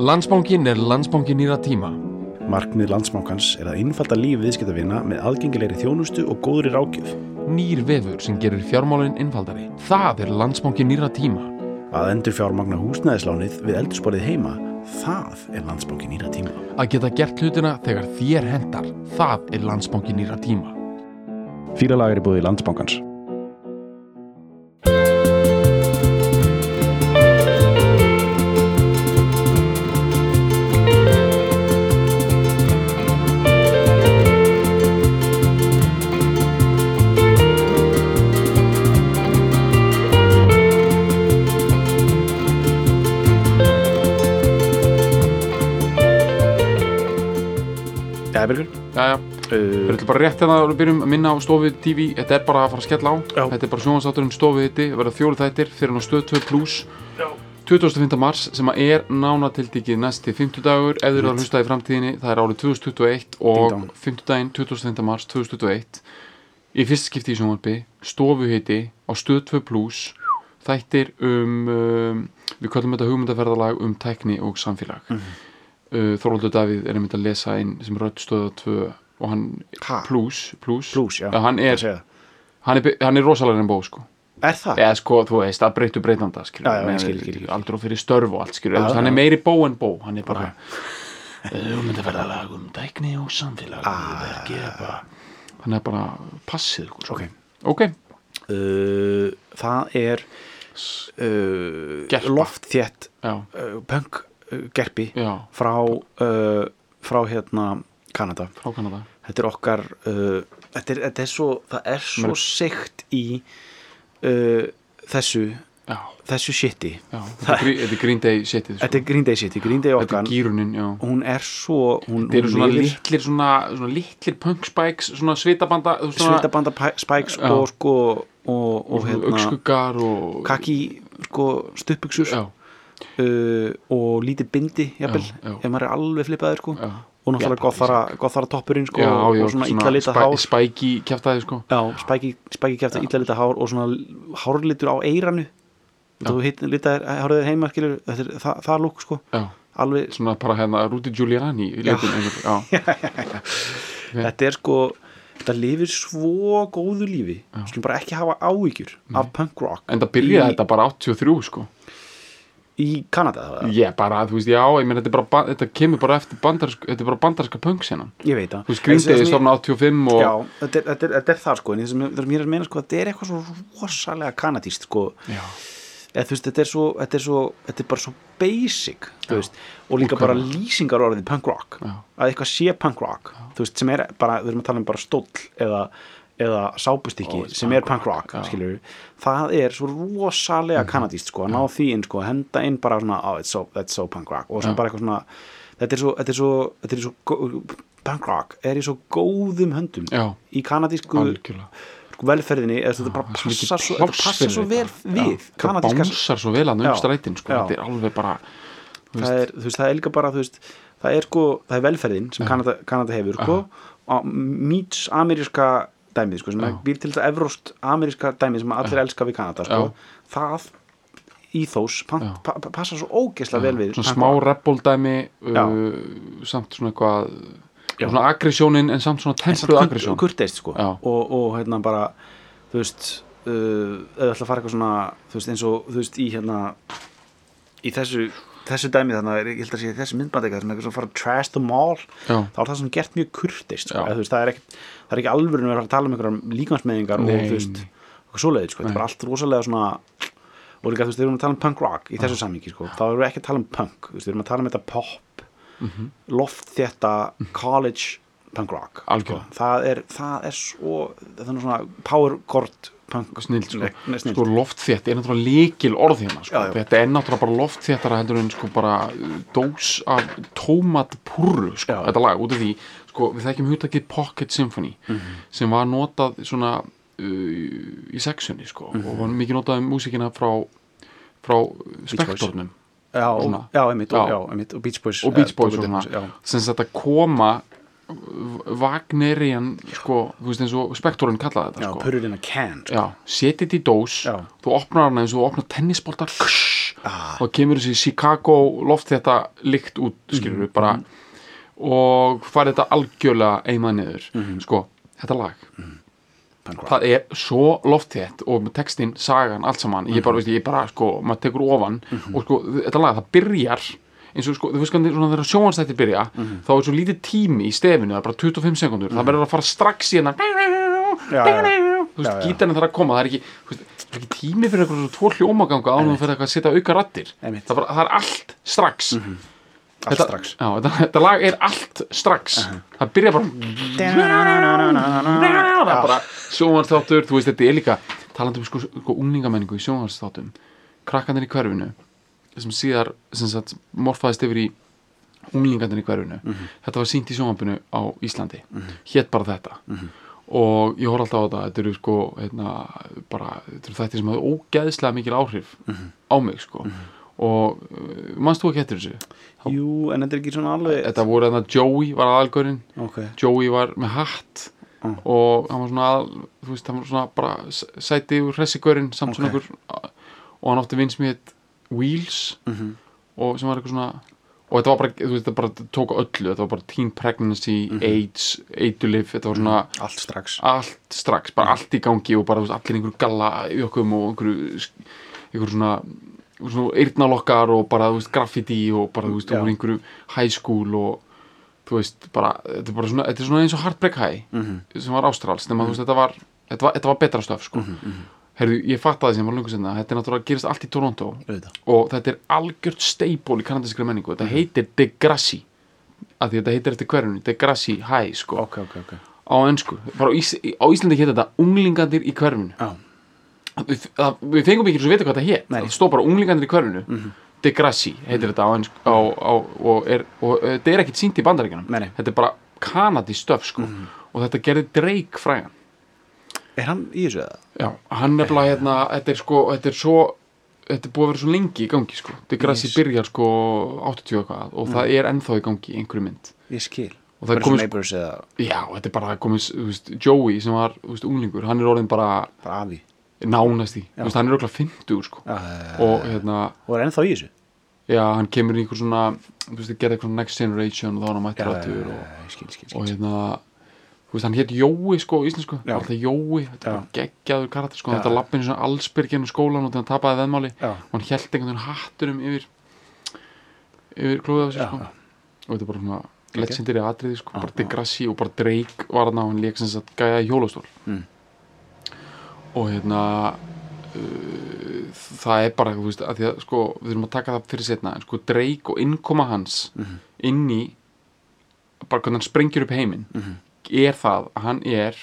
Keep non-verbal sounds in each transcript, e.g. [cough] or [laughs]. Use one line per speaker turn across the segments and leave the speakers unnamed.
Landsbankin er landsbankin nýra tíma.
Markmið landsbankans er að innfalda líf viðskiptavina með aðgengilegri þjónustu og góðri rákjöf.
Nýr vefur sem gerir fjármálinn innfaldari. Það er landsbankin nýra tíma.
Að endur fjármagna húsnæðislánið við eldursporið heima, það er landsbankin nýra tíma.
Að geta gert hlutina þegar þér hendar. Það er landsbankin nýra tíma.
Fýralag er í búið landsbankans. Jæja,
bara rétt hérna að byrjum að minna á stofið TV. Þetta er bara að fara að skella á.
Já.
Þetta er bara sjónvarsátturinn stofið þetta. Það verða fjóri þættir fyrir hann á stöð 2 plus.
Já.
25. mars sem að er nánatildikið næsti 50 dagur ef þið eru að hlusta í framtíðinni það er árið 2021
Ding
og
dong.
50 daginn 25. mars 2021 í fyrst skipti í sjónvarpi stofuhiti á stöð 2 plus þættir um, um við kallum þetta hugmyndaferðalag um tækni og samfélag mm
Mhm.
Þorvaldur Davíð er einmitt að lesa inn sem rödd stöða 2 og hann
Ha?
plus, plus,
Plus, já.
hann, er, hann er hann er rosalega en bó sko.
Er það?
eða sko, þú veist, að breytu breytanda og fyrir störf og allt, skilur,
Já,
hann er meiri bó en bó hann er bara [laughs] um þetta verða lag um dækni og samfélag
Ah.
hann er bara passið sko.
Ok.
ok,
Uh, það er uh, loftþétt
já,
uh, punk gerpi frá, frá hérna Kanada.
frá Kanada
Þetta er okkar uh, þetta, er, þetta er svo, það er svo seikt í uh, þessu
já,
þessu shiti.
þetta er, er Green Day setið, sko.
Þetta er Green Day shiti, Green Day
þetta
okkar
gýrunin, já
hún er svo hún,
Þetta eru svona litlir, svona, svona litlir punk spikes, svona svitabanda svona,
svitabanda spikes
Já.
og sko og, og hérna
augskuggar og
kaki sko stuppuksur
já,
uh, og lítið bindi jafnvel, ef maður er alveg flippaður sko.
já
og náttúrulega gothara, gothara toppurinn sko,
já, já,
og svona illa litað hár.
spæki kæftæði, sko.
Já, spæki, spæki kæfta illa litað hár og svona hárlitur á eiranu þú hitt litaðir hárið heima skilur, þetta er það, það lúk sko. Alveg,
svona bara hérna Rúti Giuliani [laughs]
þetta er sko þetta lifir svo góðu lífi. Skulum bara ekki hafa áhyggjur af punk rock
en það byrjaði
í,
þetta bara 83 sko
í Kanada
ég bara, þú veist, já, ég meina þetta þetta kemur bara eftir bandarsk þetta er bara bandarska punk senan
ég veit það.
Þú veist,
ég-
stofna 85 og
Já, þetta er, þetta, er, þetta er það sko en það er að meina sko þetta er eitthvað svo rosalega kanadíst sko.
Já,
þú veist þetta er svo þetta er, svo, þetta er bara svo basic veist og líka
Ok.
bara lýsingar orðið punk rock.
Já.
að eitthvað sé punk rock veist sem er bara við erum að tala um bara stóll eða eða sápustykki
it's
sem er punk rock,
rock,
skilur það er svo rosalega kanadíst sko að ná því inn sko, henda inn bara svona oh, it's so, that's so punk rock. Og sem bara eitthvað svona þetta er svo, þetta er svo, þetta er svo punk rock er í svo góðum höndum
já,
í kanadísku sko, velferðinni eða þetta bara
svo mikið
passa svo, þetta passa svo vel
þetta.
við kanadíska
bánsar svo vel að
Já.
um strætin sko. Þetta er alveg bara
það er, veist, það er líka bara þú veist, það er sko, það er velferðin sem Kanada, Kanada hefur sko, og meets ameríska dæmið sko, sem
Já.
býr til þetta evróst ameríska dæmið sem allir elska við Kanada sko, það íþós pa,
Já.
pa, pa, passa svo ógesla vel við
svona smá
Já.
uh, samt svona eitthvað svona aggressionin en samt svona
kurt-
aggresjón.
Kurteist sko. Og, og hérna bara þú veist uh, eða ætla að fara eitthvað svona þú veist eins og þú veist í hérna í þessu þessu dæmi þannig að ég held að sé þessi myndband eitthvað sem er eitthvað að fara að trash them all
Já.
þá er það sem gert mjög kurteist sko. Veist, það er ekki, það er ekki alvöru að vera að tala um einhverjum líkansmeðingar og þú veist eitthvað svoleiðið sko. þetta er allt rosalega svona og líka þú veist, við erum að tala um punk rock í þessu sammingi sko, þá erum við ekki að tala um punk við erum að tala um þetta pop
Mhm.
loft þetta college punk rock sko. Það, er, það er svo það er svona power chord punk
snill sko, sko loftþétt er náttúrulega líkil orð hérna sko. Þetta er náttúrulega bara loftþéttara heldur en sko bara uh, dós af tómatpúru sko,
Já.
þetta lag, út af því sko, við þekkjum hugtakið Pocket Symphony
Mhm.
sem var notað svona uh, í sexunni sko,
Mhm.
og var mikið notað um músíkina frá frá spektornum
já, já, einmitt, og,
Já.
já, einmitt, og Beach Boys
og Beach Boys
eh,
og svona sem þetta koma Wagnerian sko, þú veist eins og spektorinn kallaði þetta sko.
put it in a can sko.
Setið í dós
Já.
þú opnar hana eins og þú opnar tennisboltar ksh,
Ah.
og kemur þessi Chicago loft þetta lykt út skilur
Mhm.
bara og farið þetta algjörlega einmað niður
Mhm.
sko, þetta lag
rock.
það er svo loftþétt og með textin, sagan, allt saman ég bara, veist, ég bara, sko, maður tekur ofan og sko, þetta lag, það byrjar eins og sko, þú veist hvernig svona þegar sjónvarsþættir byrja
Mhm.
þá er svo lítið tími í stefinu það er bara 25 sekundur, það verður að fara strax í
já.
þú veist, gítarinn þarf að koma það er ekki, veist, það er ekki tími fyrir eitthvað svo tvo hljómaganga ánum fyrir eitthvað að setja auka rattir það, bara, það er allt strax.
Allt
þetta,
strax.
Já, þetta, þetta lag er allt strax. Það byrja bara það er bara sjónvarsþáttur, þú veist, þetta er líka talandi um sko, sko unglingamenningu í sjónvarsþáttum krakkandir í hverfinu sem síðar sem sagt, morfaðist yfir í unglingandir í hverfinu. Þetta var sínt í sjónvarpinu á Íslandi. Hétt bara þetta. Og ég horf alltaf á þetta þetta eru sko hérna, bara, þetta eru þættir sem hafði ógeðslega mikil áhrif á mig sko. Og uh, mannst þú ekki eftir þessu?
Jú, en þetta er ekki svona alveg
þetta voru þarna Joey var aðalgörinn
Ok,
Joey var með hatt.
Mm.
og hann var svona að, þú veist, hann var svona bara s- sæti úr hressigörinn samt svona
Ok.
einhver og hann átti vinn Wheels
Mhm.
og sem var eitthvað svona og þetta var bara, þú veist, þetta bara tók öllu þetta var bara teen pregnancy,
Mhm.
AIDS eitulif, þetta var svona
allt strax.
allt strax, bara allt í gangi og bara þú veist, allir einhverju galla í okkur og einhverju, einhverju svona svona eyrnalokkar og bara þú veist, graffiti og bara þú veist, og einhverju high school og þú veist, bara, þetta er bara svona, þetta er svona eins og Heartbreak High
Mhm.
sem var ástrals, nema þú veist, þetta var þetta var, þetta var betra stöf, sko Herðu, ég fattaði sem var lungu sinna, þetta er náttúrulega gerist allt í Toronto
Auðvitað.
og þetta er algjört steipól í kanadískri menningu, þetta heitir Degrassi af því þetta heitir eftir hverjunu, Degrassi High, sko,
Ok, ok, ok.
Á ennsku bara á, Ís á Íslandi heitir þetta unglingandir í hverfinu.
Já,
við, það, við fengum ekki svo að vita hvað þetta
Nei.
það stóð bara unglingandir í hverfinu. Degrassi heitir þetta á ennsku á, á, og, er, og uh, þetta er ekkit sínt í
nei.
þetta er bara kanadi stöf sko. og þetta gerði Drake frægan
er hann í þessu eða?
já, hann nefnilega hérna þetta er sko, þetta er svo þetta er búið að vera svo lengi í gangi sko. Degrassi
Yes.
byrjar sko 80 og eitthvað og það er ennþá í gangi einhverju mynd
Ég skil
Og það er komið-
Neighbours eða
já, þetta er bara komið, þú veist, Joey sem var, þú veist, unglingur, hann er orðin bara
afi
nánast í, þú veist, hann er okkur 50 sko.
Já,
og hérna,
Og er ennþá í þessu
já, hann kemur í einhver svona þú veist, gerði eitthvað Next Generation og þá var hann mættur aftur og,
Ég skil, skil,
og hérna veist, hann hétt Jói sko, íslensku. Alltaf Jói, þetta bara geggjaður karakter sko, þetta lappinu svona allsbyrginu skólan og þegar hann tapaði veðmáli. Og hann held einhvern veginn hatturum yfir yfir
Já,
sko. Og þetta er bara svona legendary atriði sko, bara. Degrassi og bara Drake var hann á hann leik sem sagt gæja í hjólastól.
Mm.
og hérna uh, það er bara, þú veist, að því að sko, við þurfum að taka það fyrir setna en sko Drake og innkoma hans
Mhm.
inn í bara hvernig hann sprengir upp heiminn.
Mhm.
Er það að hann er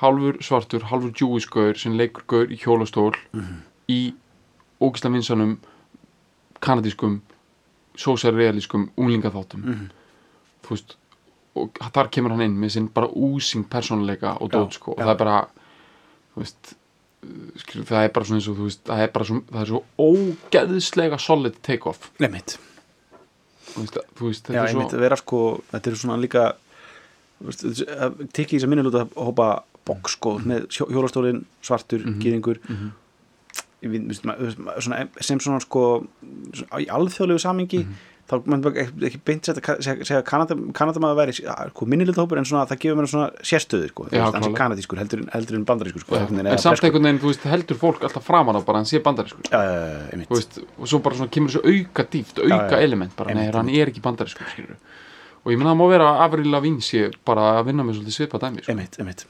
halvur svartur, halvur Jewish gaur sem leikur gaur í hjólastól
Mhm.
í ógislega vinsanum kanadískum sósjarrealískum unglingaþáttum
Mhm.
þú veist og þar kemur hann inn með sinn bara úsing persónuleika og
Já,
dót sko og
já.
það er bara þú veist uh, skilur, það er bara svona eins og þú veist það er bara svo, það er svo ógeðslega solid take-off
Nei, mitt
þú veist, þú veist
Já,
þetta er
einmitt
svo
að vera sko Þetta er svona líka þú að Tikki þess að minnilúta hópa box sko með hjó- hjólastólinn svartur,
Mhm.
gýringur
Mhm.
Þú ma- þú veist, ma- svona, sem svona sko í alþjóðlegu samingi
Mhm.
þá mann bara ekki, beint setja segja, segja Kanada, Kanadamaður væri sko, minnilega hópur en svona það gefur mér svona sérstöður sko,
Já,
sé
klárlega.
kanadískur heldur, heldur en bandarískur sko,
en samt einhvern veginn, þú veist, heldur fólk alltaf framan á bara að hann sé bandarískur. Þú veist, og svo bara svona kemur þessu auka dýft, auka element bara, nei, hann er ekki bandarískur skilur og ég menna það má vera að Avril Lavigne sé bara að vinna með svolítið svipa dæmi sko.
einmitt, einmitt.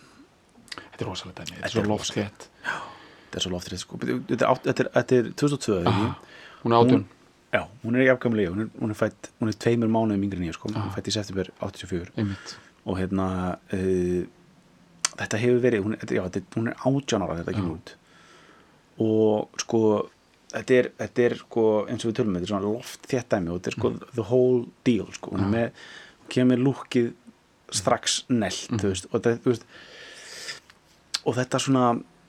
Þetta er rosalega dæmi, þetta er svo loft þétt
þetta er svo loftrið sko. þetta er, átt- þetta er, þetta er 2002 ekki?
Ah, hún er átjón
Já, hún er í afgamlega, hún er, hún er fætt hún er tveimur mánuðum yngri ég sko, hún er fætt í september 84
einmitt,
og hérna uh, þetta hefur verið, hún, já, þetta, hún er þegar þetta kemur út. Og sko þetta er, þetta er sko eins og við tölum þetta er svona loft þétt dæmi og þetta er sko the whole deal sko, hún er með hún kemur lúkið strax nelt, þú veist, og þetta, þú veist og þetta svona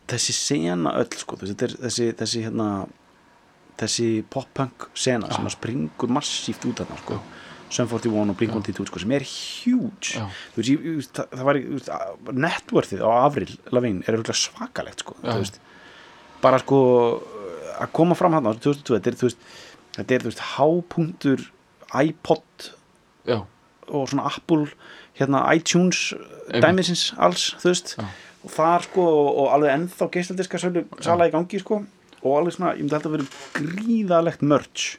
þessi sena öll sko, veist, þessi, þessi hérna þessi pop-punk sena sem að springur massíft út þarna sko. Sum 41 og Blink-182 sko, sem er huge. Það, það var networthið á Avril Lavigne er svakalegt sko, bara sko að koma fram hann á 2002 þetta er, þetta er hápunktur iPod
já,
og svona Apple hérna iTunes dæmisins alls, þú veist
Já.
og þar sko, og, og alveg ennþá geisladiska sölu sala í gangi sko og alveg svona, ég myndi held að vera gríðalegt merch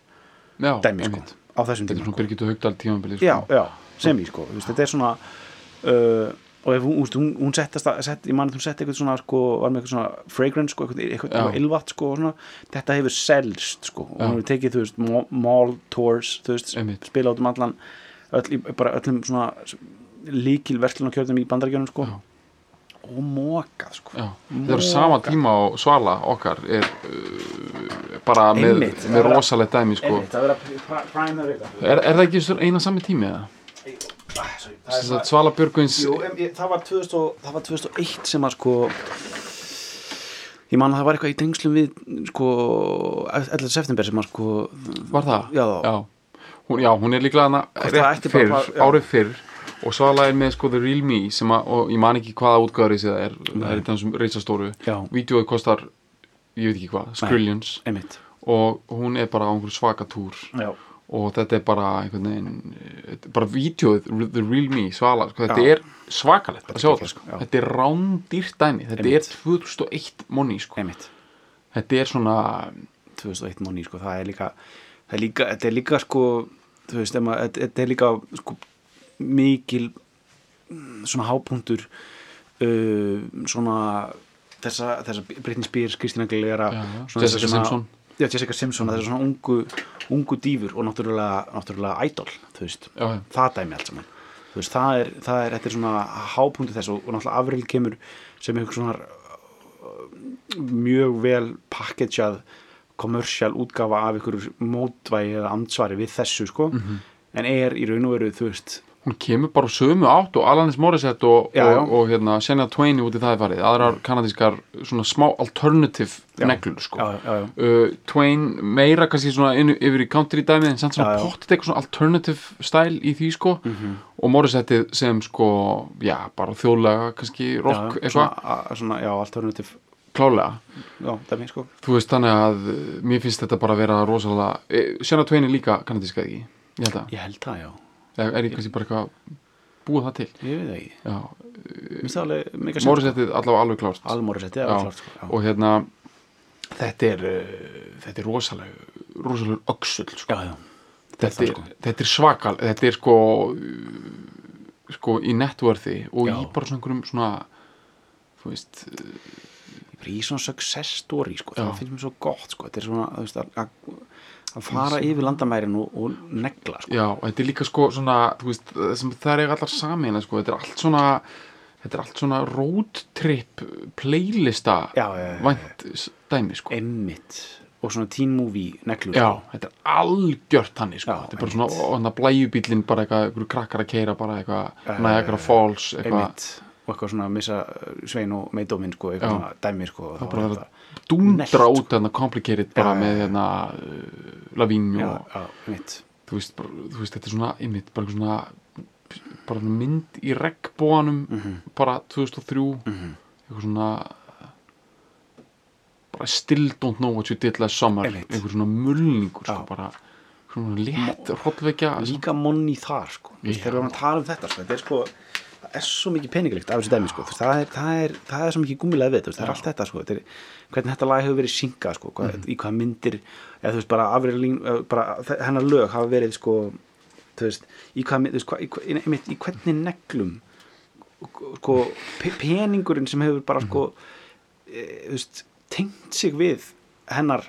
já,
dæmi sko, á þessum
þetta er
tíma sko.
Birgitta Haugdal tímabili sko.
já, já, sem ég sko, veist, þetta er svona uh, og ef hún, hún, hún settast að, sett, ég man að hún setti eitthvað svona sko, var með eitthvað svona fragrance sko, eitthvað, eitthvað,
Já.
eitthvað ilvat sko, og svona, þetta hefur selst sko, og
Já.
hún hefur tekið, þú veist, mall tours, þú veist, spila át um allan öll, bara öllum svona líkil verslunarkjörnum í bandaríkjörnum sko,
Já.
og mokað sko
Já, þetta er á sama tíma og Svala okkar er uh, bara með,
Einmitt, það
með
að-
rosalegt dæmi sko.
Einmitt, það
er, er það ekki eina sami tími eða?
Það
Svala Björgvins
það, var 2000, og- það var 2001 sem að sko ég man að það var eitthvað í tengslum við sko 11. september sem að sko
var það?
Já.
Hún, já, hún er líklega hana
það
rétt fyrr,
bara-
árið fyrr. Og Svala er með sko The Real Me sem að, og ég man ekki hvaða útgáður það er, það er þetta sem reysastóru
Já.
Vídeóið kostar, ég veit ekki hvað, skrillions. og hún er bara á einhverju svaka túr.
Já,
og þetta er bara einhvern veginn er bara vídeoið, The Real Me Svala, sko, þetta
Já.
er svakalegt að sjá það,
sko,
þetta er rándýrt dæmi. Þetta
Einmitt.
er 2001 monni, sko. Þetta er svona,
2001 móni sko, það er líka það er líka, þetta er líka sko þú veist, þetta er líka sko mikil mm, svona hápunktur uh, svona þessa, þessa Britney Spears, Kristina Aguilera
Jessica Simpson.
já, Jessica Simpson, þessar svona ungu ungu dýfur og náttúrulega, náttúrulega idol, þú veist,
já, já,
það dæmi allt saman. Þú veist, það er, það er, þetta er svona hápunktu þess og, og náttúrulega afril kemur sem eitthvað svona uh, mjög vel pakketjað kommersial útgafa af ykkur mótvægi eða ansvari við þessu sko
Mhm.
en er í raun og veru, þú veist
hún kemur bara sömu átt og Alanis Morissette og,
Já, já.
og, og hérna Shania Twain út í það er farið, aðrar kanadískar svona smá alternative
Já.
neglur sko
já, já, já,
Uh, Twain meira kannski svona inn, yfir í country dæmið en samt svona pottit eitthvað svona alternative stæl í því sko
Mhm.
og Morissette sem sko já, bara þjóðlega kannski rock eitthvað,
svona, svona, já, alternative
klálega.
Já, dæmi sko.
Þú veist þannig að uh, mér finnst þetta bara að vera rosalega eh, Twain er líka kanadíska ekki? Ég held að,
ég held það, já,
er, er ég kannski bara eitthvað búið það til?
Ég veit það ekki.
Já,
finnst það alveg
Morissette allavega alveg klárt.
Sko. Já,
og hérna þetta er uh, þetta er rosalega rosalega öxull sko.
já, já,
þetta,
það,
er,
sko.
þetta er svakal þetta er sko sko í networthi og
Já.
í bara svona einhverjum svona þú veist
í svona success story sko, það finnst mér svo gott sko, þetta er svona að, fara yfir landamærin og, og negla sko.
já, og þetta er líka sko svona veist, það er allar samin sko, þetta er allt svona þetta er allt svona road trip playlista
Já, já,
vænt dæmi sko.
Einmitt. Og svona teen movie neglu
Já, þetta er algjört sko.
Já,
þetta er bara svona, hann blæjubílinn bara eitthvað, krakkar að keira bara eitthvað, Niagara Falls eitthvað,
og eitthvað svona missa uh, Svein og Meidóminn sko, eitthvað svona dæmi sko,
það bara
var
að dúndra út þarna complicated bara
Já,
með hérna uh, Lavín
já,
og
já,
þú veist, bara, þú veist, þetta er svona einmitt, bara eitthvað svona bara mynd í regnbóanum
Mhm.
bara 2003 eitthvað svona bara still don't know what you did last summer. Einhver svona mulningur sko, bara svona létt hrollvekja
líka monni þar sko. Þegar við erum að tala um þetta sko, þetta er sko það er svo mikið peningalíkt af þessu dæmi sko. Það, er, það, er, það er svo mikið gummilega við það er allt þetta sko. þetta er, hvernig þetta lag hefur verið syngað sko, hvað,
Mhm.
í hvað myndir eða veist bara, afrilín, bara hennar lög hafa verið sko, veist, í hvað, hvað, í, einmitt, í hvernig neglum sko, pe- peningurinn sem hefur bara sko e, veist, tengt sig við hennar.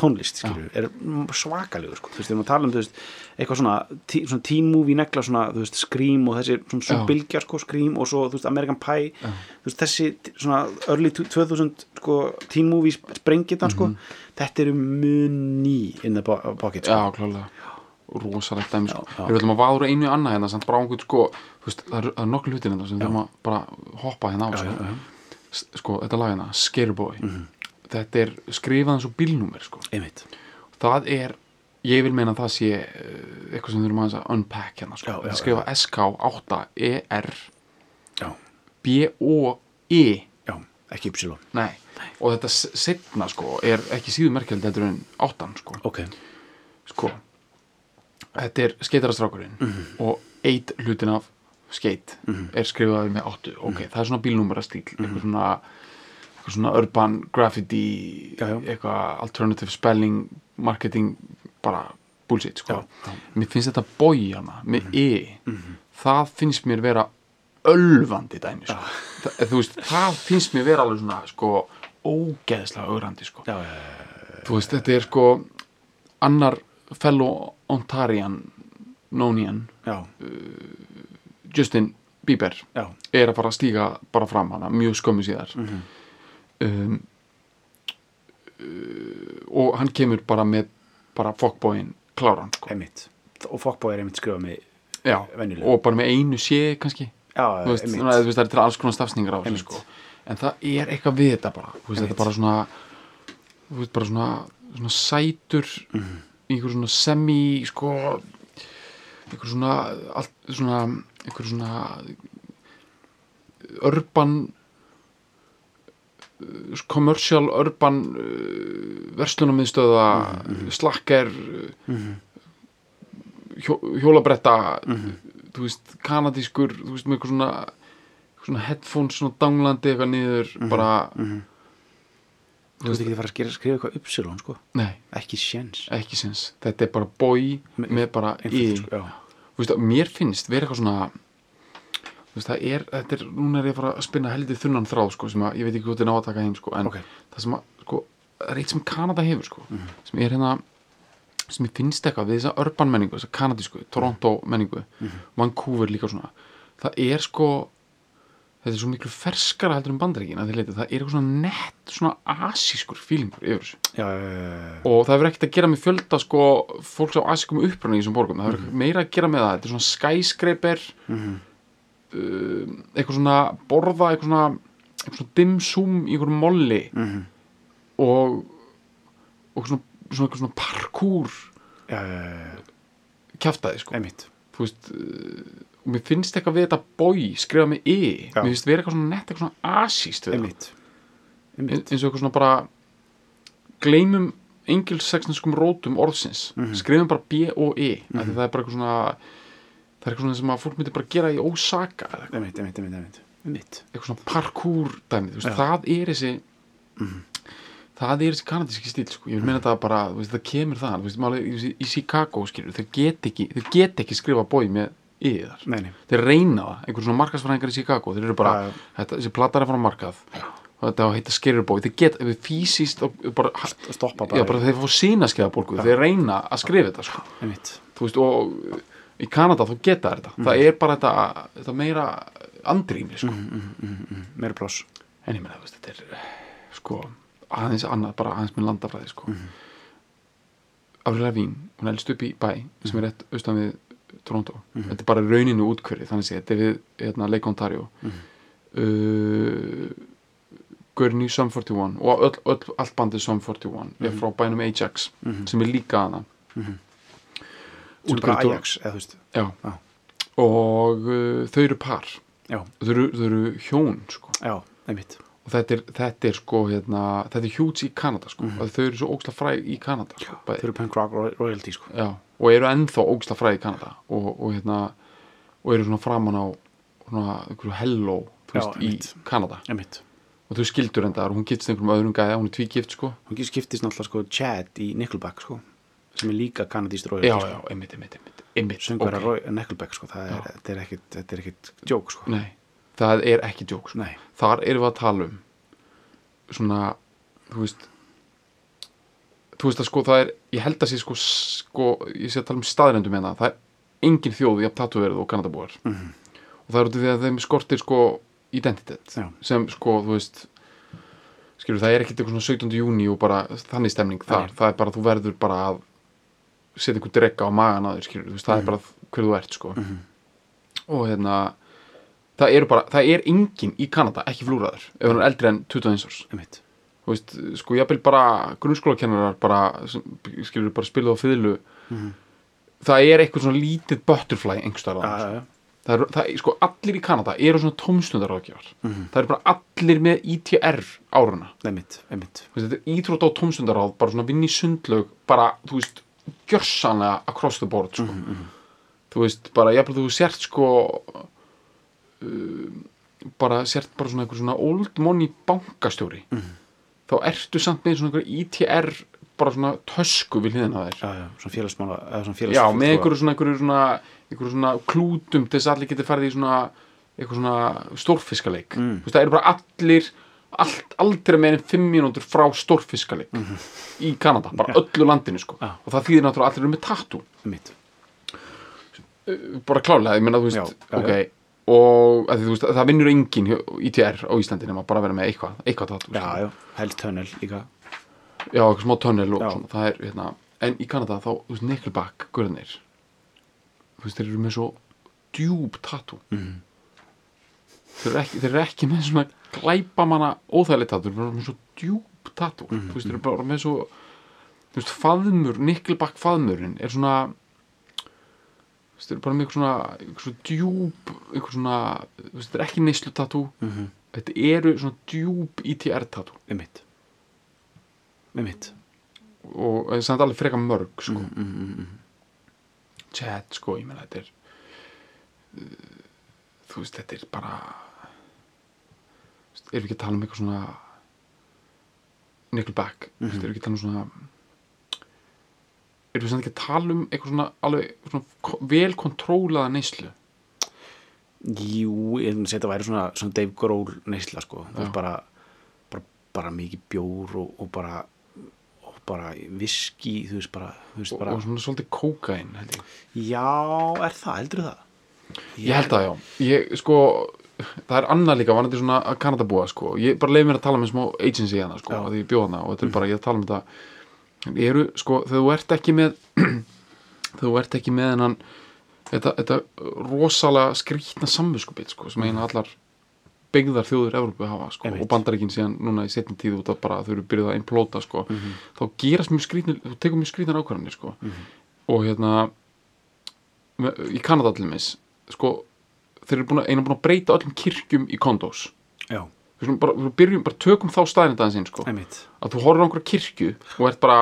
Tónlist skilur, er svakalegur sko. þú veist, erum að tala um veist, eitthvað svona, tí, svona teen movie negla svona, veist, Scream og þessi svona, bylgja sko, Scream og svo American Pie veist, þessi svona early 2000 sko, teen movie sprengitan sko,
Mhm.
þetta eru muni in the po- pocket sko.
Já, klálega rosalegt dæmi sko. Við ætlum að váður einu annað hérna samt einhvern sko, það eru er nokkuð hlutir hérna sem við þurfum að bara hoppa hérna á
Já,
sko.
já, já.
Sko, þetta lag hérna, Scareboy
Mhm.
Þetta er skrifað eins og bílnúmer sko. það er, ég vil meina að það sé uh, eitthvað sem þurfum að unpack hérna sko.
Já, já,
þetta er skrifað SK8 ER
já,
B-O-E
já, ekki
nei, og þetta s- seinna sko er ekki síður merkjald heldur en áttan sko,
ok,
sko þetta er skeitarastrákurinn og eitt hlutin af skeit er skrifaði með áttu. Ok, það er svona bílnúmera stíl eitthvað svona eitthvað svona urban graffiti eitthvað alternative spelling marketing, bara bullshit sko.
Já, já.
mér finnst þetta bói hana með e það finnst mér vera ölvandi dæmi sko. það, þú veist, það finnst mér vera alveg svona sko, ógeðslega ögrandi sko.
já,
þú veist, þetta er sko annar fellow Ontarian Nonian
já,
Justin Bieber er að fara að stíga bara fram hana mjög skömmu síðar
Mhm.
Um, uh, og hann kemur bara með bara fokkbóin kláran sko.
einmitt og Fokkbói er einmitt skrifað með
Já,
venjulega.
og bara með einu sé kannski
já,
veist, svona, veist, það er til alls konar stafsningar á þessu sko. en það er eitthvað við þetta bara þú veist, þetta er bara svona bara svona, svona sætur
Mhm.
einhver svona semi sko einhver svona allt, svona, einhver svona urban uh, commercial urban uh, verslunarmiðstöða
Mhm,
slakker hjó, hjólabretta þú veist, kanadískur þú veist, með eitthvað svona svona headphones, svona danglandi eitthvað niður bara
þú veist ekki að fara að skrifa, skrifa eitthvað Ypsilon sko?
Nei,
ekki séns.
Ekki sens þetta er bara
Me-
með bara í
sko,
mér finnst vera eitthvað svona veist, það er, þetta er núna er ég að fara að spinna heldur þunnan þráð sko, sem að ég veit ekki þetta er ná að taka heim sko, en
Ok.
það sem að, sko, það er eitt sem Kanada hefur sko, sem er hérna sem ég finnst eitthvað við þessa urban menningu þessa kanadísku, Toronto menningu Vancouver líka svona það er sko þetta er svo miklu ferskara heldur en bandaríkin að þið leita, það er eitthvað svona nett svona asískur fílingur yfir þessu.
Já, já, já,
og það hefur ekkert að gera með fjölda sko, fólks á asískum upprunni í þessum borgum. Það hefur
Mhm.
meira að gera með það. Þetta er svona skyscraper. Um, eitthvað svona borða eitthvað svona, eitthvað svona dimsum í einhverjum molli
Mhm.
og og svona, svona, eitthvað svona parkour
já, já, já, já,
kjaftaði sko. Veist uh, og mér finnst eitthvað við þetta boy skrifa með e. Mér finnst vera eitthvað svona nett eitthvað svona asíst
einmitt,
Ein-
einmitt.
eins og eitthvað svona bara gleymum engilseksneskum rótum orðsins.
Mhm.
skrifum bara B og E mm það er bara eitthvað svona það er eitthvað svona sem að fólk myndi bara gera í eitthvað,
einmitt, einmitt, einmitt, einmitt, einmitt.
eitthvað svona parkour dæmi, veist.
Mhm.
það er þessi það er þessi kanadíski stíl sko. ég vil meina það bara, veist, það kemur það veist, máli, í, í Chicago skilur þeir get ekki, þeir get ekki skrifa bói með
nei,
þeir reyna það, einhver svona markasfræðingar í Chicago þeir eru bara,
Já, já.
þetta, þessi platar er frá markað og þetta heita skerjarbói þeir við fysiskt bara,
stoppa
já,
bara,
bara þeir fá sína skeiðabólgu þeir reyna að skrifa þetta sko. þú veist, og í Kanada þá geta þetta. Það er bara þetta, þetta meira andrými sko.
meira pláss.
En ég meina, þetta er sko, aðeins annað, bara aðeins með landafræði sko. mm. Avril Lavín, hún elst upp í bæ sem er rétt austan við Toronto. Þetta er bara rauninu útkverfi, þannig að þetta er við hérna, Lake Ontario. Uh, Gurney Sum 41 og öll, öll, allt bandið Sum 41 er frá bænum Ajax sem er líka hana
sem bara Ajax, eða
já.
Já.
og uh, þau eru par.
Já,
þau eru, þau eru hjón sko.
já, einmitt.
Og þetta er, þetta er sko hérna, þetta er hjúts í Kanada sko. mm þau eru svo ógsta fræg í Kanada sko,
þau
bæði.
eru punk rock ro- royalty sko.
Já, og eru ennþá ógsta fræg í Kanada. Og, og hérna og eru svona framan á svona einhverju hello
Já,
veist, í Kanada.
Einmitt.
Og þau skildur enda og hún getst einhverjum öðrum gæða, hún er tvígift sko.
Hún skiptist náttúrulega sko Chad í Nickelback sko sem er líka kanadíst royalty
já,
sko.
já, einmitt, einmitt, einmitt, einmitt
söngvara
ok.
okay. Nickelback sko það er, er ekkit, þetta er ekkit joke sko
Nei, það er ekki djók sko.
nei,
þar erum við að tala um svona, þú veist þú veist að sko það er ég held að sé sko, sko ég sé að tala um staðrendum hérna, það er engin þjóð jafn tatuverð og kanadabúar
Mhm.
og það er út af því að þeim skortir sko identitet
Já.
sem sko, þú veist skilur, það er ekkit eitthvað svona 17. júni og bara þannig stemning þar, það er bara þú verður bara að setja einhver drekka á magan að þér skilur, veist, það er bara hver þú ert sko. Og hérna það eru bara, það er enginn í Kanada ekki flúraður, ef hann er eldri en 21 árs. Þú veist, sko jafnvel bara grunnskólakennarar bara, sem, skilur bara spiluð á fiðlu. Það er eitthvað svona lítið butterfly einhverstaðar ja,
já, já.
það eru, það, er- sko, allir í Kanada eru svona tómstundaráðgjafar.
Mhm.
það eru bara allir með ITR áruna.
Einmitt, einmitt.
Þú veist, þetta er íþrótt á tómstundaráð bara svona vinn í sundlaug bara, þú veist, gjörsanlega across the board, sko. Þú veist, bara, ég þú sért sko uh, bara sért bara svona einhver svona old money bankastjóri. Þá ertu samt með svona einhver ITR bara svona tösku við hliðina á þér.
Já, já, svona félagsmála
Já, með einhverju svona, einhverju svona, einhverju svona klútum til þess að allir geti farið í svona eitthvað svona stórfiskaleik.
Mm.
þú veist, það eru bara allir allt, aldrei en fimm mínútur frá stórfiskaleik í Kanada, bara.
Já.
öllu landinu sko
Já.
og það þýðir náttúrulega að allir eru með tattoo
einmitt
Uh, bara klálega, ég meina þú veist
Já, já,
ok, og að veist, það vinnur enginn hjá ITR á Íslandi nema bara að vera með eitthvað, eitthvað tattoo
já,
sko.
já, held tunnel líka
já, eitthvað smá tunnel og
Já.
svona, það er, hérna, en í Kanada þá, þú veist, Nickelback, guðurnir þú veist, þeir eru með svo djúb tattoo
Mhm.
Þeir, eru ekki, þeir eru ekki með svona glæpamanna óþægilegt tattoo, þeir eru með svo djúb tattoo,
Mhm,
þú veist, þeir eru bara með svo þú veist, faðmur, Nickelback faðmurinn er svona þú veist, þeir eru bara með eitthvað svona eitthvað svona djúb, eitthvað svona þú veist, þetta er ekki neyslu tattoo
Mhm.
þetta eru svona djúb ITR tattoo
einmitt einmitt
og það er samt alveg frekar mörg sko.
mm, mm, mm.
chat sko, ég meina þetta er uh, þú veist, þetta er bara erum við ekki að tala um eitthvað svona Nickelback, mm -hmm. erum við ekki að tala um svona erum við samt ekki að tala um eitthvað svona alveg svona ko- vel kontrólaða neyslu
Jú, ég er að þetta væri svona, svona Dave Grohl neysla sko bara, bara, bara mikið bjór og, og bara og bara viski, þú veist bara, þú veist
og,
bara
og svona svolítið kókain held ég
Já, er það, heldur það?
Ég held það, já. Ég, sko, það er annað líka, vanandi svona að Kanadabúa, sko. Ég bara leið mér að tala með smá agency hana, sko, að því ég bjóð hana og þetta er bara, ég tala um þetta. Ég eru, sko, þegar þú ert ekki með, [clears throat] þegar þú ert ekki með hennan, þetta, þetta rosalega skrýtna samviskupið, sko, sem eina allar byggðar þjóður Evrópu hafa, sko,
Einmitt.
og bandaríkin síðan núna í setni tíð út af bara þau eru byrjuð að implóta, sko, þá gerast mjög skrýtnir, þú tekur mjög skrýtnar ákvarðanir, sko, og hérna, í Kanada til mis sko, þeir eru búin að, búin að breyta öllum kirkjum í kondós
Já,
við bara, við byrjum, bara tökum þá staðin aðeins inn, sko, að þú horfir á einhverja kirkju og ert bara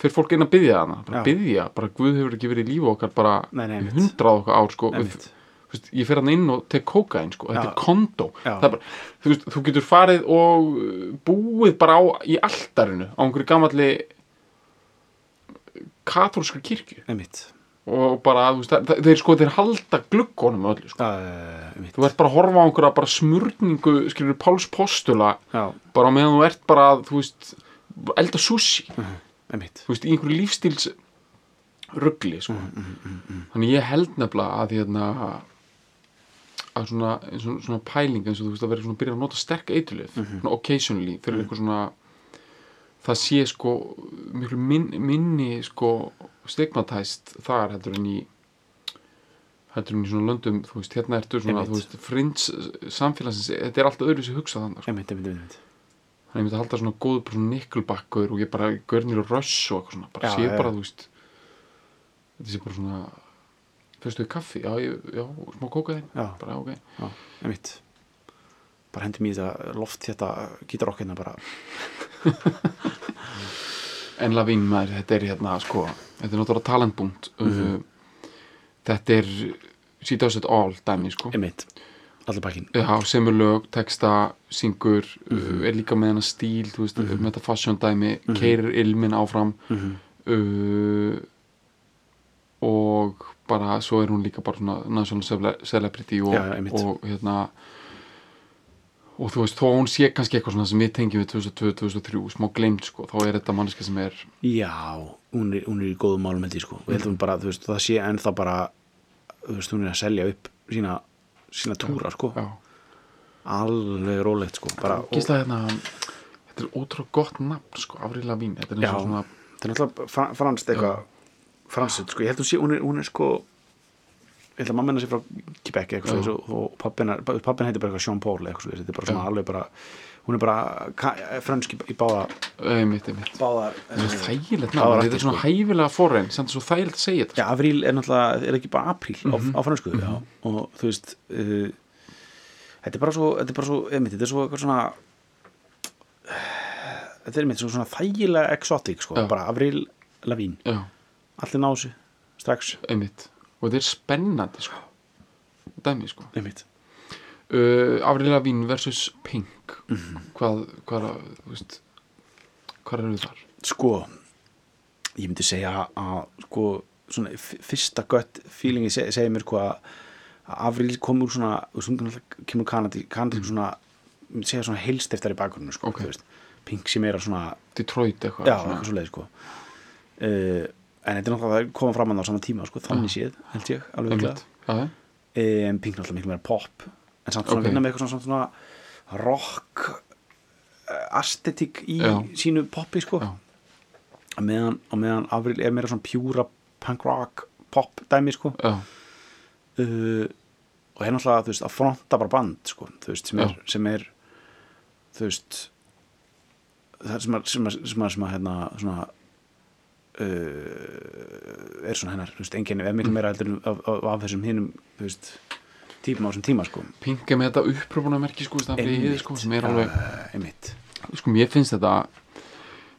fyrir fólk inn að byggja hana, bara
Já.
byggja bara Guð hefur ekki verið í lífi okkar bara hundrað okkar ár, sko. Við, veist, ég fer hann inn og tek kókain, sko, þetta er kondó er bara, þú veist, þú getur farið og uh, búið bara á, í altarinu á einhverju gamalli katólskar kirkju.
Einmitt
og bara, þú veist, það, þeir sko, þeir halda gluggunum öllu, sko.
uh,
Þú ert bara að horfa á einhverja bara smurningu, skilur Páls postula,
Já,
bara meðan þú ert bara, þú veist, elda sushi,
einmitt.
Þú veist, í einhverju lífstíls ruggli, sko. Þannig ég held nefnilega að, hérna, að svona, og svona pæling eins og þú veist að vera svona að byrja að nota sterk eitulif, svona occasionally, fyrir eitthvað svona, það sé sko miklu min, minni sko stigmatæst þar heldur en í heldur en í svona löndum þú veist, hérna ertu svona, þú veist, frins samfélagsins, þetta er alltaf öðru sér hugsað þannig, sko. Þannig ég myndi að halda svona góð bara svona nikkelbakkur og ég bara görnir og röss og eitthvað svona, bara
Já,
sé
já.
bara, þú veist þetta sé bara svona fyrstu í kaffi, já, ég, já, smá kókaðin
Já,
bara, ok,
já, einmitt. Bara hendi mér þetta loft þetta gítarokkina bara [laughs]
en Lavín maður, þetta er hérna sko, þetta er náttúrulega talentbúnt.
Mhm.
uh, þetta er she does it all dæmi sko.
Allir pakkin
Já, semur lög, texta, syngur
Mhm.
uh, er líka með hennar stíl veist, með þetta fashion dæmi keirir ilmin áfram.
Mhm.
uh, og bara svo er hún líka bara svona national cele- celebrity og,
Já, já,
og hérna og þú veist, þó hún sé kannski eitthvað svona sem við tengjum við 2002-2003 smá glemt sko, þá er þetta manneska sem er
Já, hún er, hún er í góðum málum held ég sko. Og ég held að hún bara, þú veist, það sé ennþá bara þú veist, hún er að selja upp sína, sína túra sko.
Já,
alveg rólegt sko bara, og,
gísla hérna þetta er ótrúlega gott nafn sko, Avril Lavín þetta er eins og svona
það er náttúrulega fra, franskt eitthvað franskt sko, ég held að hún sé, hún er, hún er sko ég held að mamma hennar sé frá Quebec eitthvað
Já.
svo, og pappin, heitir bara eitthvað Jean Paul eitthvað svo, þetta er bara svona alveg bara hún er bara frönsk í, báða
einmitt, einmitt.
báðar
það er þægilegt
Það rætt,
þetta er svona hæfilega forrein samt svo þægilegt að segja þetta.
Já, apríl er náttúrulega, er ekki bara apríl á,
Mhm.
á fransku, já, og þú veist uh, þetta er bara svo þetta er bara svo, einmitt, þetta er svo eitthvað svona þetta er einmitt svo svona þægilega exotic, sko,
Já.
bara Avril Lavín, allir ná þessu strax,
einmitt og þetta er spennandi sko dæmi sko uh, Avril Lavín versus Pink
Mhm.
hvað, hvað, að, þú veist hvað eru þar?
sko, ég myndi segja að sko, svona fyrsta gött feelingi seg, segir mér sko að að Avril kom úr svona, kemur kanadi, kanadi svona ég myndi segja svona heilstiftar í bakgrunnu, sko,
Ok.
þú veist Pink sem er að svona
Detroit eitthvað
já,
svona.
eitthvað svo leið sko uh, en þetta er náttúrulega að koma fram að á sama tíma sko, þannig séð, held ég, alveg ekki en Pink náttúrulega miklu meira pop en samt svona
Ok.
vinna með eitthvað svona, svona rock uh, aesthetic í
Já.
sínu poppi sko.
Já,
á meðan, meðan Avril er meira svona pjúra punk rock pop dæmi sko. Uh, og er náttúrulega, þú veist, að fronta bara band sko, veist, sem er, sem er þú veist það sem að, sem að, sem að, sem að hérna, svona uh, er svona hennar, þú veist, enginn er miklu meira heldur af, af, af þessum veist típum á þessum tíma, sko
Pink er með þetta uppröfuna merki sko, er sko, alveg
einmitt
sko mér finnst þetta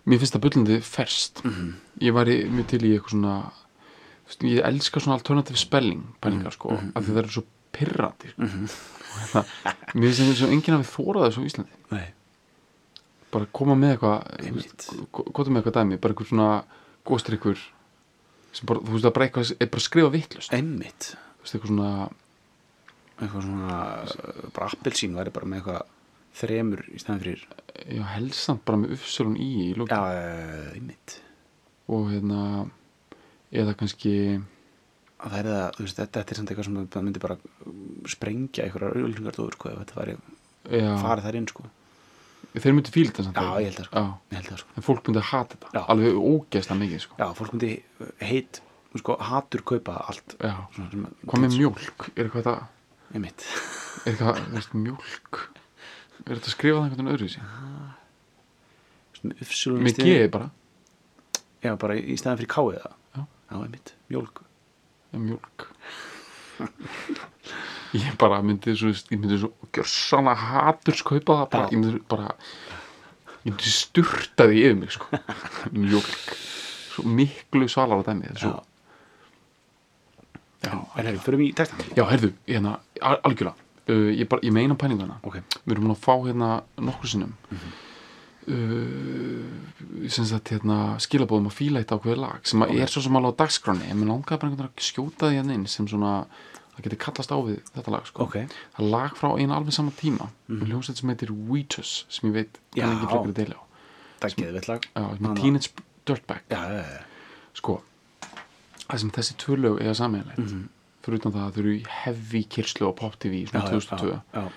mér finnst það bullandi ferst
Mhm.
ég væri mjög til í eitthvað svona veist, ég elska svona alternative spelling pælingar
Mhm.
sko, af því það eru svo pirrandi sko. og hérna, mér finnst þetta svo enginn hafi þórað þessu á Íslandi
Nei.
bara koma með eitthvað
Einmitt.
koma með eitthvað dæmi, bara eitthvað svona góðstrykkur sem bara, þú veist, það bara eitthvað er bara að skrifa vittlust,
einmitt.
Þú veist, eitthvað svona
eitthvað svona, uh, bara appelsín væri bara með eitthvað þremur í stæðan fyrir.
Já, helsamt bara með uppsölun í í lókin
já, einmitt.
Og hérna eða kannski
að það er það, þú veist, þetta, þetta er samt eitthvað sem myndi bara sprengja einhverjar auðlingardóður, sko, ef þetta væri farið þær inn, sko
þeir myndi fíla þetta samt
Já, ég held það, sko. ég held það, sko.
En fólk myndi að hata þetta.
Já.
alveg ógeðslega mikið sko.
já, fólk myndi heit, sko, hatur kaupa allt.
Já.
svona, sem,
hvað með mjólk, er eitthvað það?
Einmitt,
er eitthvað, veist, mjólk? Er þetta að skrifa það einhvern veginn öðru sér
svona uppsölum
með geði bara,
já, bara í stæðan fyrir káið það
Já.
já, einmitt, mjólk.
Ja, mjólk [laughs] ég bara myndi svo, ég myndi svo gjörsanlega haturs kaupa það bara, ég myndi bara ég myndi sturta því yfir mig sko. [laughs] mjólk svo miklu svalara dæmi þetta er
já,
svo, já,
en hefur, förum í textan
já, herðu, hérna, al- algjörlega. Uh, ég, bara, ég meina pælingana
ok,
við erum búin að fá hérna nokkur sinnum uh, sem sagt hérna skilabóðum að fíla eitt ákveðið lag sem að er svo sem alveg á dagskráni en mér langaði bara einhvern veginn að skjóta því hérna inn sem svona það geti kallast á við þetta lag sko.
ok.
Það er lag frá einu alveg sama tíma. Mm -hmm. hljómsveit sem heitir Weetus sem ég veit
Já.
kann ekki frekar að deila á.
Það er geðveitt lag.
Er Teenage Dirtbag.
Já, já, já,
sko það sem þessi tvö lög eiga sammeðilegt mm
Mhm.
fyrir utan það að þau eru í heavy kyrslu á Pop TV svona
já,
2002
já, já,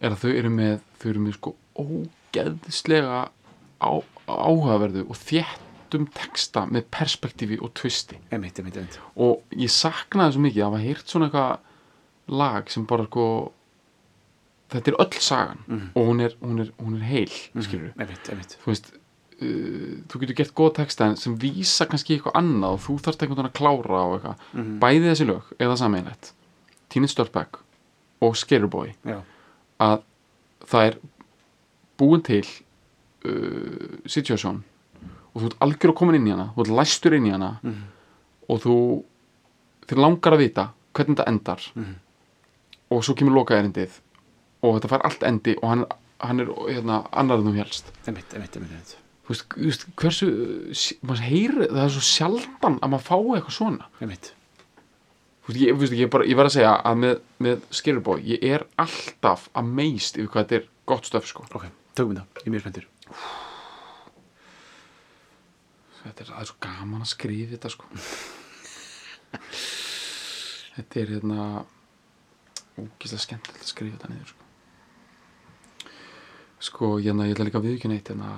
er að þau eru með þau eru með sko ógeðslega á, áhugaverðu og þéttum texta með perspektífi og twisti.
Einmitt, einmitt, einmitt.
Og ég saknaði svo mikið að hafa heyrt svona eitthvað lag sem bara sko þetta er öll sagan
Mhm.
og hún er, hún er, hún er heil mm skilur
einmitt, einmitt.
Þú veist uh, þú getur gert góða texta sem vísa kannski eitthvað annað og þú þarft einhvern veginn að klára og eitthvað.
Mhm.
bæði þessi lög eða sameinlegt Teenage Dirtbag og Scareboy
já,
að það er búin til uh, situation og þú ert algjör að koma inn í hana þú ert læstur inn í hana
Mhm.
og þú þér langar að vita hvernig þetta endar
Mhm.
og svo kemur loka erindið og þetta fær allt endi og hann, hann er hérna, annar en þú helst
einmitt, einmitt, einmitt.
þú veist, þú veist hversu heyri, það er svo sjaldan að maður fái eitthvað svona
einmitt.
Þú veist, ég, veist, ég, bara, ég var að segja að með, með Scareboy, ég er alltaf að meist yfir hvað þetta er gott stöf sko.
ok, tökum þetta, ég er mjög spenntur
þetta er, er svo gaman að skrifa þetta sko. þetta er hérna ógislega skemmtilegt að skrifa þetta niður sko. sko, hérna, ég ætla líka að viðkjöna eitt hérna,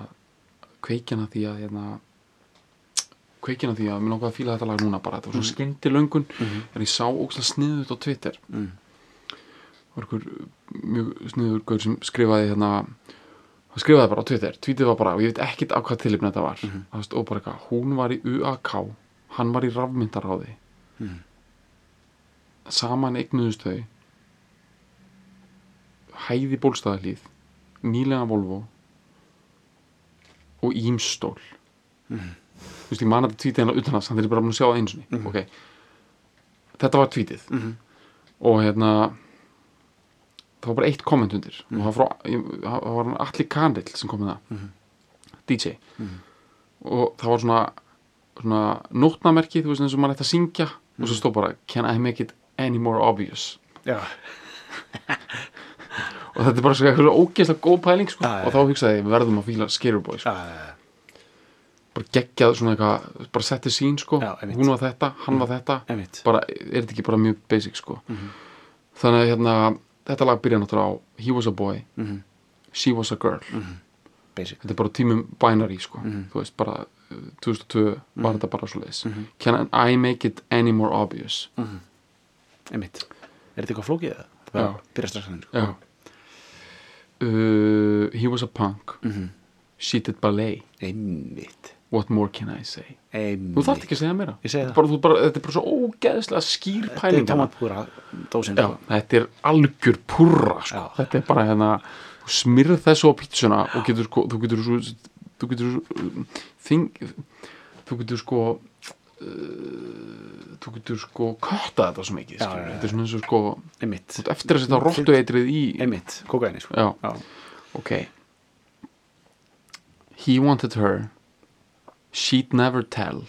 kveikjana því að hérna, kveikjana því að mér langaði að fíla þetta lag núna bara, þetta var svo skyndi löngun
Mhm.
en ég sá ógislega sniðut á Twitter
mm.
var einhver mjög sniður sem skrifaði hérna hann skrifaði bara á Twitter, tweetið var bara og ég veit ekkit á hvað tilipni þetta var
Mhm.
það stóð bara eitthvað, hún var í UAK hann var í rafmyndaráði
Mhm.
saman eignuðust þau hæði bólstaðalíð nýlega Volvo og ímstól
Mhm.
þú veist, ég man að þetta tweetið hennar utan að þannig er ég bara búin að sjá það einu sinni
Mhm.
ok, þetta var tweetið
Mhm.
og hérna það var bara eitt komment undir
Mhm.
og það var, frá, ég, það var hann Alli Kanill sem kom með það
Mhm.
DJ
Mhm.
og það var svona, svona nótnamerki, þú veist eins og maður ætti að syngja og
Mhm.
svo stóð bara Can I make it any more obvious
Já, [laughs]
og þetta er bara svo eitthvað ógeðslega góð pæling sko.
Já,
og þá hugsaði ég, við verðum að fíla Scareboy sko.
já,
bara geggjað svona eitthvað bara setti sín sko,
Já,
hún var þetta, hann var þetta
einmitt
bara, er þetta ekki bara mjög basic sko
Mhm.
þannig að hérna, þetta lag byrja náttúrulega á He was a boy,
Mhm.
she was a girl.
Basic.
Þetta er bara tímum binary sko.
Mhm.
þú veist bara, uh, 2002 var þetta bara svo leiðis
Mhm.
can I make it any more obvious?
Einmitt. Er þetta eitthvað flókið eða? Bara
Já.
Byrja strax hann
já. Uh, he was a punk.
Mhm.
she did ballet.
Einmitt
what more can I say?
Einmitt.
Þú þarft ekki að segja
segi
Þetta er bara, þetta er svo ógeðslega skýr
Þetta er
pæling
dósin
Já,
sko.
þetta er algjör purra sko. Þetta er bara hérna smyrð þessu á pítsuna og getur sko, þú getur svo þú getur svo þing, þú getur sko uh, þú getur sko kötta þetta svo mikið þetta er svona eins og sko
Einmitt.
eftir að setja róttu eitrið í
Einmitt Kókaini sko.
Ok. He wanted her she'd never tell.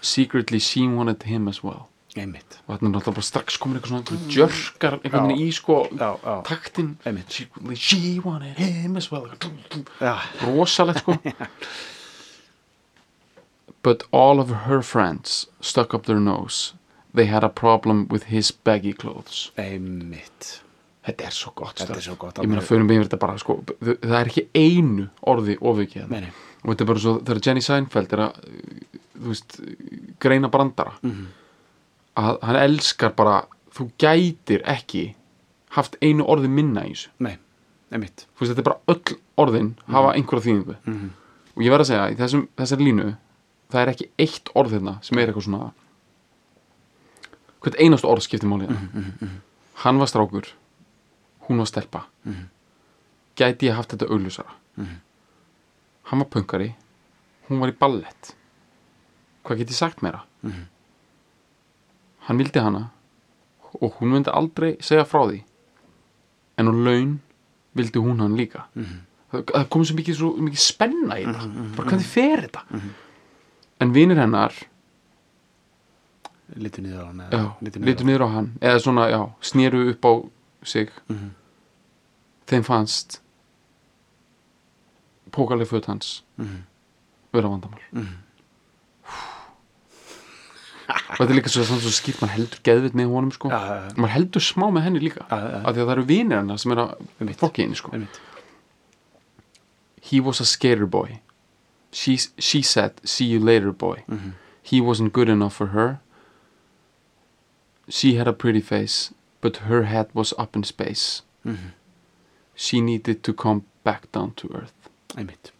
Secretly she wanted him as well.
Einmitt.
Og þetta er náttúrulega bara strax komin eitthvað svona einhver jörkar einhvern veginn í sko
Já, já
taktin she, she wanted him as well.
Já.
Rosalegt sko. [laughs] But all of her friends stuck up their nose. They had a problem with his baggy clothes.
Einmitt.
Þetta er svo gott
er svo gott,
ég meina við yfir þetta bara sko, það er ekki einu orði ofikið hérna. Og þetta er bara svo þegar Jenny Seinfeld er að þú veist, greina brandara.
Mhm.
að hann elskar bara þú gætir ekki haft einu orði minna í þessu.
Nei Einmitt.
Þú veist, þetta er bara öll orðin hafa einhverja þýðingu.
Mhm.
og ég verð að segja, í þessum, þessari línu það er ekki eitt orð hérna sem er eitthvað svona hvert einast orð skiptir máli hérna. Hann var strákur hún var stelpa. Gæti ég haft þetta augljósara hann var pöngari hún var í ballett. Hvað get ég sagt meira? Hann vildi hana og hún myndi aldrei segja frá því. En á laun vildi hún hann líka. Það, það kom svo mikið, svo mikið spenna í þetta. Bara hvernig fer þetta? En vinir hennar
Lítu niður á hann eða
já,
litu
litu niður á hann. Eða svona, já, snéru upp á sig.
Mhm.
þeim fannst pókaleg föt hans
Mhm.
vera vandamál. Og þetta er líka svo, svo skýrt maður heldur geðvitt með honum sko.
Já, já, já.
maður heldur smá með henni líka af því að það eru vinir hennar sem er að fokki henni sko. he was a skater boy. She, she said see you later boy.
Mhm.
he wasn't good enough for her. She had a pretty face but her head was up in space.
Mhm.
she needed to come back down to earth
Einmitt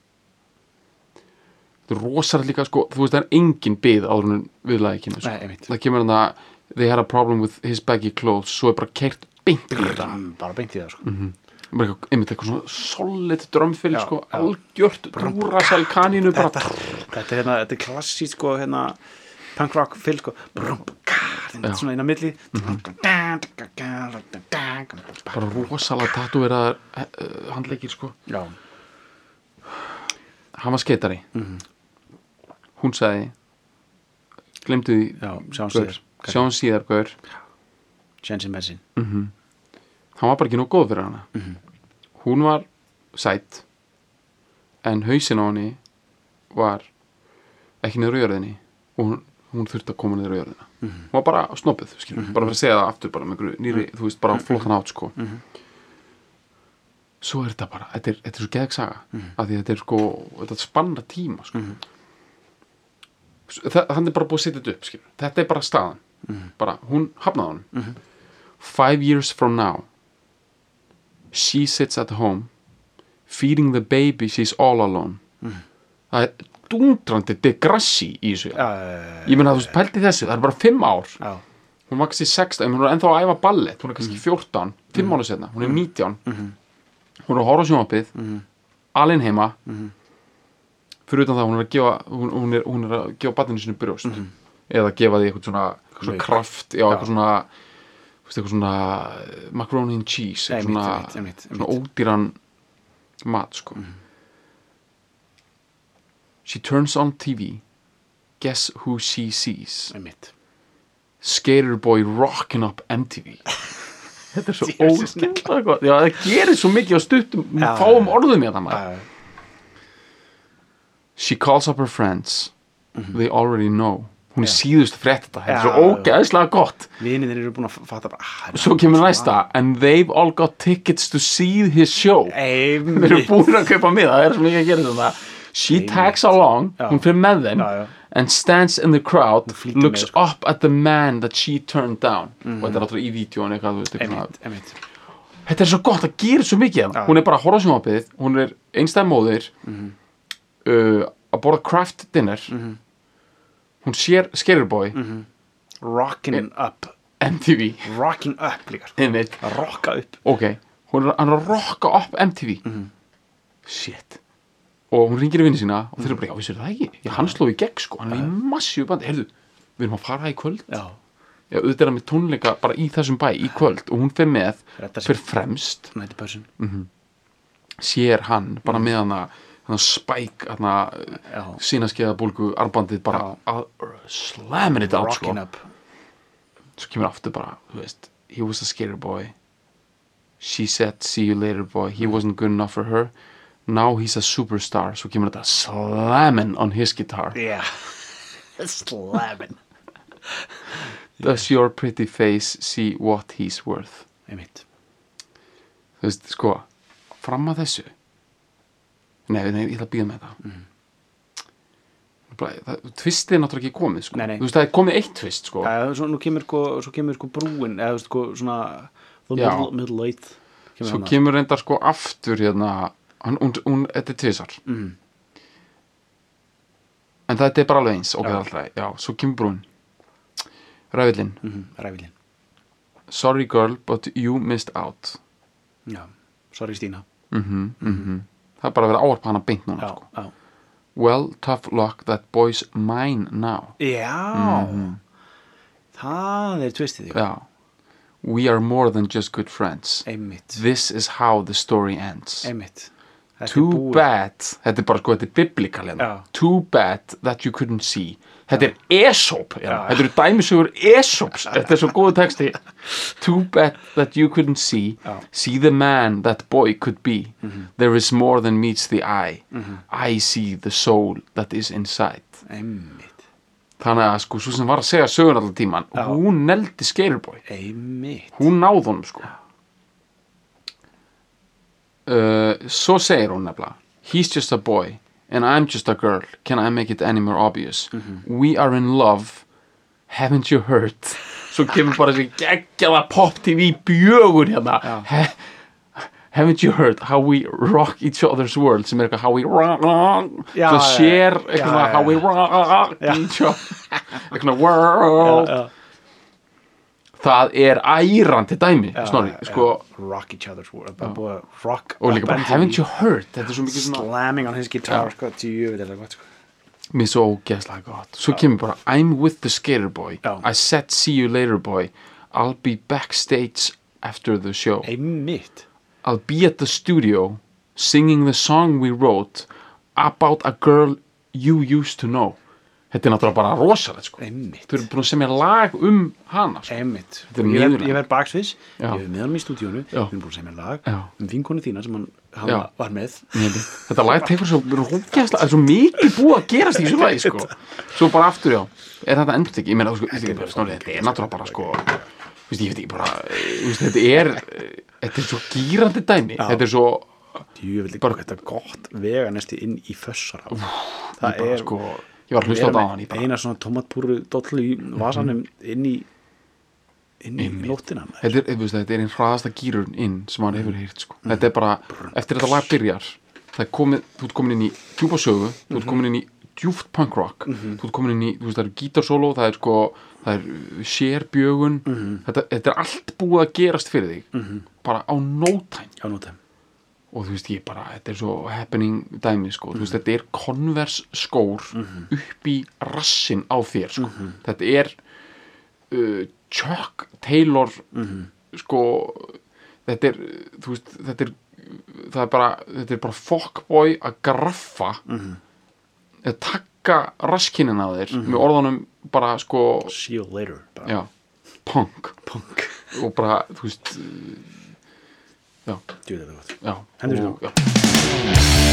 þetta er rosalega líka sko, þú veist það er engin byð áður en viðlagi kemur sko.
Nei, einmitt
það kemur hann að they had a problem with his baggy clothes svo er bara kert beint í þetta
Mm, Bara beint í það sko
bara eitthvað, einmitt eitthvað svona solid drömfyll
Já,
sko,
já.
algjört dúrasæl kanínu bara
þetta, þetta er hérna, þetta er klassísk sko hérna punk rock fyll sko þetta er svona á milli
bara rosalega tatúveraðar uh, handleikir sko
já,
hann var skeitari
Mhm.
hún sagði glemdu því
já, sjáum
gaur,
síðar
sjáum síðar gaur.
Jensen Messin
hann var bara ekki nóg góð fyrir hana.
Mhm.
hún var sætt en hausin á henni var ekki niður á jörðinni og hún, hún þurfti að koma niður á jörðina.
Mhm.
hún var bara snoppuð, skilur, bara fyrir að segja það aftur bara með nýri, þú veist, bara flottan átt sko.
Mhm.
Svo er þetta bara þetta er, þetta er svo geðg saga
Mhm.
af því þetta er sko, þetta spanna tíma sko. það, hann er bara búið að setja þetta upp skilur. þetta er bara staðan.
Mhm.
bara, hún hafnaði hann five years from now she sits at home feeding the baby she's all alone. Það er dundrandi degrassi í þessu.
Já,
ég meina þú veist, pælti þessu, það er bara 5 ár.
Já,
hún var kannski 16, hún er ennþá að æfa ballet hún er kannski 14, 5 mánu setna hún er 19 hún er að horfa sjónvapið alinn heima. Fyrir utan það hún er að gefa hún, hún, er, hún er að gefa barninu sinu brjóst. Eða gefa því eitthvað svona, svona
Mjólk.
kraft, já, eitthvað svona eitthvað svona eh, macaroni and cheese eitthvað svona,
einmitt, einmitt,
svona
einmitt.
ódýran mat sko. She turns on TV guess who she sees? Skater Boy rocking up MTV [laughs] Þetta er svo óskilta Já, það gerir svo mikið á stuttum.
Já,
fáum orðum í þetta maður. She calls up her friends. They already know. Hún er síðust frétt þetta. Þetta er svo
já.
ógeðslega gott.
Viniðin eru búin að fatta bara ah,
Svo kemur næsta. And they've all got tickets to see his show. Þeir eru búin að kaupa miða. Það er svo mikið að gera þetta She tags along
Já.
Hún fyrir með þeim
Já, já.
And stands in the crowd Looks
með, sko.
up at the man that she turned down. Og þetta er náttúrulega í vídjónu eitthvað, þetta er svo gott að gera svo mikið
Já.
hún er bara að horfa á sjónvapið hún er einstæð móðir uh, að borða craft dinner. Hún sér Skerryboy
Rocking up.
MTV
Rocking up líka Að rocka upp.
Ok. Hún er, er að rocka upp MTV shit og hún ringir í vinni sína og þeir eru bara, já, vissir það ekki? Já, hann sló í gegn sko, hann er í massíu bandi. Heyrðu, við erum að fara í kvöld.
Já,
já, auðvitað er hann með tónleika bara í þessum bæ í kvöld. Og hún fer með,
Reddar sig.
fer fremst
nætti pössun
sér hann bara með hana, hana spæk hana,
Já.
sínaskeiða bólgu arbandið bara að slamin þetta átt sko.
Rocking up.
Svo kemur aftur bara, þú veist he was a skater boy. She said see you later boy. He wasn't good enough for her now he's a superstar. Svo kemur þetta slamin on his guitar.
Yeah. [laughs] Slamming.
Does your pretty face see what he's worth?
Einmitt.
Þú veist, sko fram að þessu. Nei, nei, ég ætla að býða með það. Mm. það, tvistið er náttúrulega ekki komið sko.
Nei, nei.
þú veist, það er komið eitt tvist sko.
Já, svo, nú kemur sko, svo kemur sko brúin eða þú veist sko svona middle, middle eight kemur
svo kemur reyndar sko aftur hérna, hann, hún, hún, þetta er tvisar
Mhm.
en þetta er bara alveg eins ok, alltaf, já, svo kemur brún. Ræfillin,
Mhm, ræfilinn
sorry girl but you missed out.
Já, sorry Stína.
Mhm, mhm. það er bara að vera áarpa hana beint núna
Já,
sko.
já.
Well, tough luck, that boy's mine now.
Já. Það er tvistið
já. We are more than just good friends.
Einmitt.
This is how the story ends.
Einmitt
too
búið.
bad, þetta er bara sko þetta er biblikal hérna,
Já.
too bad that you couldn't see. Þetta er Aesop hérna.
Já.
þetta eru dæmisugur Aesops þetta er svo góðu texti. [laughs] Too bad that you couldn't see.
Já.
see the man that boy could be.
Mhm.
there is more than meets the eye. I see the soul that is inside
Einmitt.
Þannig að sko, svo sem var að segja sögun allar tíman
Já.
hún neldi Skaterboy
Einmitt.
Hún náði honum sko uh, svo segir hún nefnilega he's just a boy and I'm just a girl. Can I make it any more obvious? We are in love. Haven't you heard? Svo kemur bara þessi geggjaða pop tv bjögur hérna. He, haven't you heard how we rock each other's world sem er eitthvað how we rock,
já,
sér eitthvað how we rock each other. Eitthvað world það er ærandi dæmi
já,
snorri,
já,
sko.
Rock each other's world rock
og líka bara haven't you heard? Þetta er svo mikið
Slamming on his guitar sko sko.
Mér er svo ógeðslega gott. Svo kemur bara I'm with the skater boy. I said see you later boy. I'll be backstage after the show.
Einmitt.
I'll be at the studio singing the song we wrote about a girl you used to know þetta er náttúrulega bara rosalegt sko. Þau eru búin að semja lag um hana sko. Er
Ég verð-
niðurlægjandi.
ég verð með hann í stúdíónu. Við erum búin að segja mér lag
Já.
Um vinkonu þína sem hann, hann var með.
Þetta lag tekur svo rókjæsla það er svo mikið búið að gerast í þessu lagi sko. svo bara aftur já. Er þetta endur ekki, ég meina sko, þetta er, náttúrulega bara sko Vist, ég veit ekki bara, veist, þetta er þetta er svo gýrandi dæmi.
Já.
þetta er svo,
Djöfitt
Bara-
bara Þetta er gott vega næsti inn í fössar Það er
sko, ég var að hlusta á það
með Eina svona tomatpúru dollu í vasanum inn í inn í nóttina
þetta er, þetta er einn hraðasta gýrun inn sem hann hefur heyrt sko. þetta er bara, eftir þetta lag byrjar komið, þú ert komin inn í djúpa sögu þú ert komin inn í djúft punk rock þú ert komin inn í, veist, það er gítarsóló það er sko, það er sérbjögun. Þetta, þetta er allt búið að gerast fyrir þig bara á no
já, nóttina
og þú veist, ég bara, þetta er svo happening dæmi, sko, þú veist, þetta er konvers skór upp í rassin á þér, sko. Þetta er uh, Chuck Taylor sko þetta er, þú veist, þetta er það er bara, þetta er bara fuckboy að graffa eða takka raskinin að þér með orðanum bara, sko
see you later bara.
já, punk.
Punk.
Og bara, þú veist já,
Djú, þetta er gott.
já
Hendur í
já.